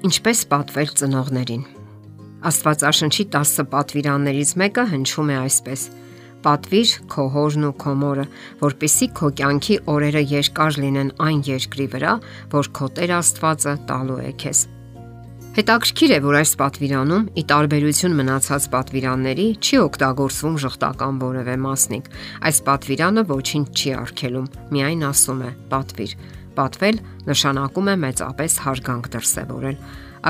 Ինչպես պատվել ծնողներին։ Աստվածաշնչի 10 պատվիրաններից մեկը հնչում է այսպես. Պատվիր քո հորն ու քո մորը, որpիսի քո կյանքի օրերը երկար լինեն այն երկրի վրա, որ քո Տեր Աստվածը տալու է քեզ։ Հետաքրքիր է, որ այս պատվիրանում, ի տարբերություն մնացած պատվիրանների, չի օգտագործվում շղթական որևէ մասնիկ։ Այս պատվիրանը ոչինչ չի արգելում, միայն ասում է՝ պատվիր Պատվել նշանակում է մեծապես հարգանք դրսևորել։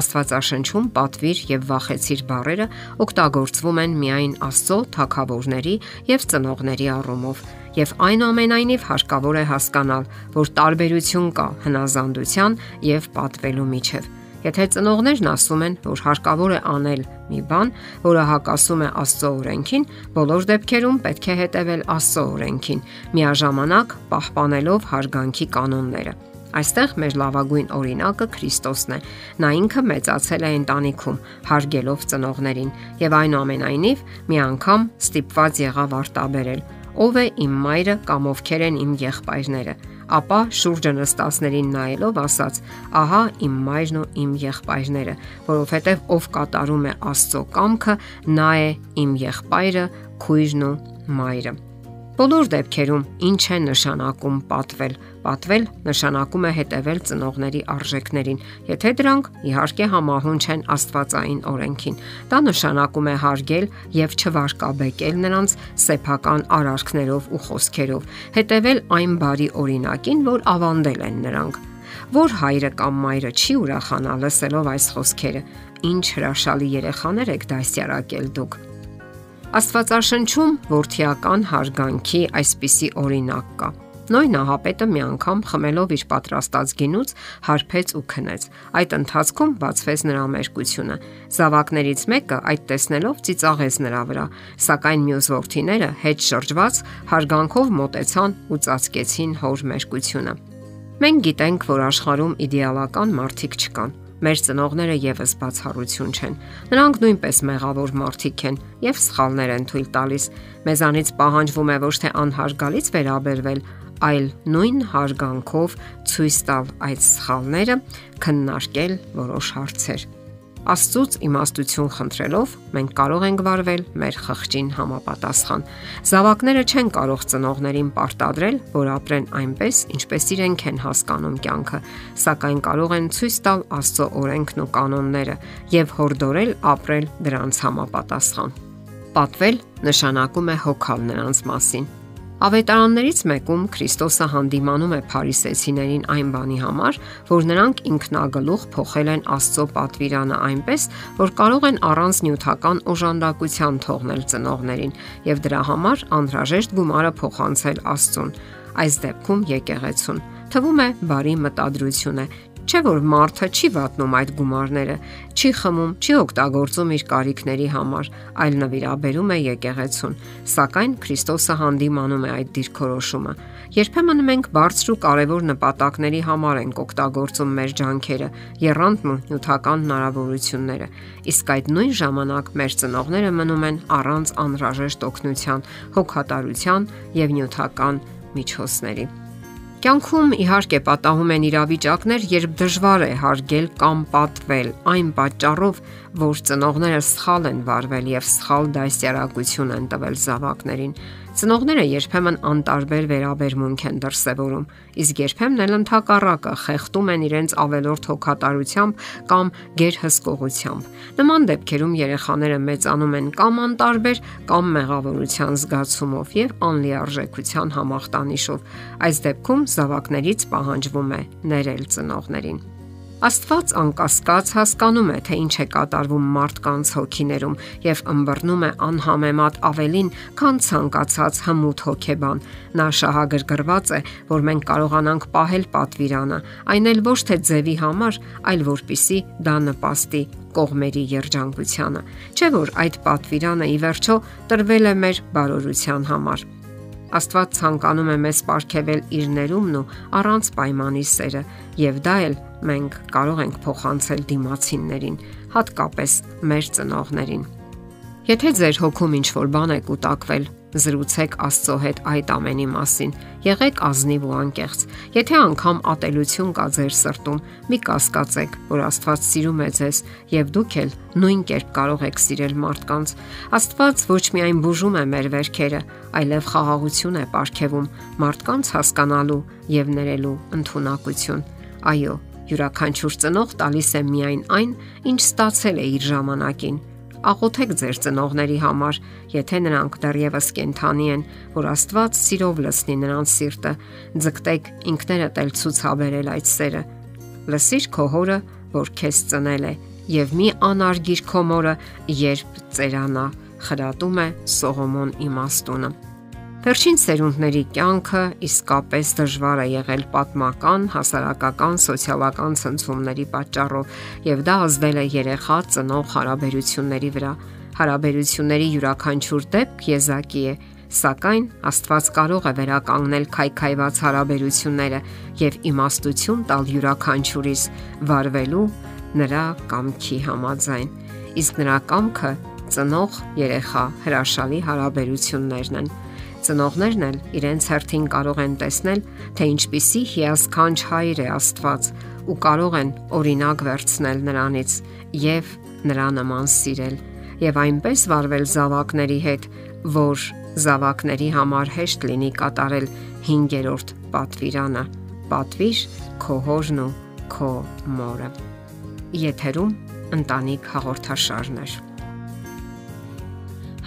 Աստվածաշնչում պատվիր եւ վախեցիր բառերը օգտագործվում են միայն Աստծո թակավորների եւ ծնողների առումով, եւ այնուամենայնիվ հարկավոր է հասկանալ, որ տարբերություն կա հնազանդության եւ պատվելու միջև։ Եթե ծնողներն ասում են, որ հարկավոր է անել մի բան, որը հակասում է Աստծո օրենքին, բոլոր դեպքերում պետք է հետևել Աստծո օրենքին, միաժամանակ պահպանելով հարգանքի կանոնները։ Այստեղ մեր լավագույն օրինակը Քրիստոսն է։ Նա ինքը մեծացել է ընտանիքում, հարգելով ծնողներին եւ այնուամենայնիվ մի անգամ ստիպված եղավ արտաբերել. Ով է իմ մայրը կամ ովքեր են իմ եղբայրները ապա շուրջը նստածներին նայելով ասաց. Ահա իմ մայրն ու իմ եղբայրները, որովհետև ով կատարում է Աստծո կամքը, նա է իմ եղբայրը, քույրն ու մայրը։ Բոլոր դեպքերում ինչ է նշանակում պատվել։ Պատվել նշանակում է հետևել ծնողների արժեքներին, եթե դրանք իհարկե համահունչ են Աստվածային օրենքին։ Դա նշանակում է հարգել եւ չվարկաբեկել նրանց սեփական արարքներով ու խոսքերով, հետևել այն բարի օրինակին, որ ավանդել են նրանք։ Որ հայրը կամ մայրը չի ուրախանա լսելով այս խոսքերը։ Ինչ հրաշալի երեխաներ եք դասյարակել դուք Աստվածաշնչում ворթիական հարգանքի այսպիսի օրինակ կա։ Նույն ահապետը մի անգամ խմելով իր պատրաստած գինուց հարբեց ու քնեց։ Այդ ընթացքում բացվեց նրա մերկությունը։ Զավակներից մեկը այդ տեսնելով ծիծաղեց նրա վրա, սակայն մյուս ворթիները հետ շրջված հարգանքով մտեցան ու ծածկեցին հոր մերկությունը։ Մենք գիտենք, որ աշխարհում իդեալական մարդիկ չկան, Մեր ծնողները եւս բացառություն չեն։ Նրանք նույնպես մեղավոր մարդիկ են եւ սխալներ են թույլ տալիս։ Մեզանից պահանջվում է ոչ թե անհարգալից վերաբերվել, այլ նույն հարգանքով ցույց տալ այդ սխալները, քննարկել որոշ հարցեր։ Աստծուց իմաստություն խնդրելով մենք կարող ենք վարվել մեր խղճին համապատասխան։ Զավակները չեն կարող ծնողներին պարտադրել, որ ապրեն այնպես, ինչպես իրենք են հասկանում կյանքը, սակայն կարող են ցույց տալ Աստծո օրենքն ու կանոնները եւ հորդորել ապրել դրանց համապատասխան։ Պատվել նշանակում է հոգալ նրանց մասին Ավետարաններից մեկում Քրիստոսը հանդիմանում է Փարիսեցիներին այն բանի համար, որ նրանք ինքնագլուխ փոխել են Աստծո պատվիրանը այնպես, որ կարող են առանց նյութական օժանդակության թողնել ծնողներին եւ դրա համար անհրաժեշտ գումարը փոխանցել Աստծուն։ Այս դեպքում եկեղեցուն թվում է բարի մտադրություն է, Չէ որ մարդը չի վատնում այդ գումարները, չի խմում, չի օգտագործում իր կարիքների համար, այլ նվիրաբերում է եկեղեցուն։ Սակայն Քրիստոսը հանդիմանում է այդ դիրքորոշումը։ Երբեմն մենք բարձր ու կարևոր նպատակների համար ենք օգտագործում մեր ջանքերը, երանդն ու նյութական հնարավորությունները։ Իսկ այդ նույն ժամանակ մեր ծնողները մնում են առանց անհրաժեշտ օգնության, հոգատարության եւ նյութական միջոցների։ Կյանքում իհարկե պատահում են իրավիճակներ, երբ դժվար է հարգել կամ պատվել այն պատճառով, որ ծնողները սխալ են վարվել եւ սխալ դասյարակություն են տվել զավակներին։ Ծնողները երբեմն անտարբեր վերաբերմունք են դրսևորում, իսկ երբեմն էլ ընդհակառակը խեղդում են իրենց ավելորդ հոգատարությամբ կամ գերհսկողությամբ։ Նման դեպքերում երեխաները մեծանում են կամ անտարբեր, կամ մեղավորության զգացումով եւ անլիարժեքության համախտանիշով։ Այս դեպքում զավակներից պահանջվում է ներել ծնողներին։ Աստված անկասկած հասկանում է, թե ինչ է կատարվում մարդկանց հոգիներում եւ ըմբռնում է անհամեմատ ավելին, քան ցանկացած հմուտ հոգեբան։ Նա շահագրգռված է, որ մենք կարողանանք պահել պատվիրանը, այն էլ ոչ թե ձևի համար, այլ որpիսի դա նպաստի կողմերի երջանկությանը։ Չէ՞ որ այդ պատվիրանը ի վերջո տրվել է մեր բարօրության համար։ Աստված ցանկանում է մեզ ապարգևել իր ներումն ու առանց պայմանի սերը, եւ դա էլ մենք կարող ենք փոխանցել դիմացիններին, հատկապես մեր ծնողներին։ Եթե ձեր հոգում ինչ որ բան է կուտակվել, Զրուցեք Աստծո հետ այդ ամենի մասին։ Եղեք ազնիվ ու անկեղծ։ Եթե անգամ ատելություն կա ձեր սրտում, մի կասկածեք, որ Աստված սիրում է ձեզ եւ դուք էլ նույն կերպ կարող եք սիրել մարդկանց։ Աստված ոչ միայն բուժում է մեր վերքերը, այլև խաղաղություն է ապարգևում մարդկանց հասկանալու եւ ներելու ընտունակություն։ Այո, յուրաքանչյուր ծնող տալիս է միայն այն, ինչ ստացել է իր ժամանակին աղոթեք ձեր ծնողների համար, եթե նրանք դեռևս կենթանի են, որ Աստված սիրով լցնի նրանց սիրտը, ձգտեք ինքներդ էլ ցուցաբերել այդ սերը։ Լսիր քո հորը, որ քեզ ծնել է, եւ մի անարգիր քո մորը, երբ ծերանա, խրատում է Սողոմոն իմաստունը։ Վերջին սերունդների կյանքը իսկապես դժվար է եղել պատմական, հասարակական, սոցիալական ցնցումների պատճառով, եւ դա ազդել է երեխա ծնող հարաբերությունների վրա։ Հարաբերությունների յուրաքանչյուր դեպք եզակի է, սակայն Աստված կարող է վերականգնել քայքայված հարաբերությունները եւ իմաստություն տալ յուրաքանչյուրիս վարվելու նրա կամքի համաձայն։ Իսկ նրա կամքը ծնող երեխա հրաշալի հարաբերություններն են Ծնողներն էլ իրենց հերթին կարող են տեսնել, թե ինչպիսի հիասքանչ հայր է Աստված ու կարող են օրինակ վերցնել նրանից եւ նրա նման սիրել եւ այնպես վարվել զավակների հետ, որ զավակների համար հեշտ լինի կատարել 5-րդ պատվիրանը՝ պատվիր քո հորն ու քո մորը։ Եթերում ընտանիք հաղորդաշարներ։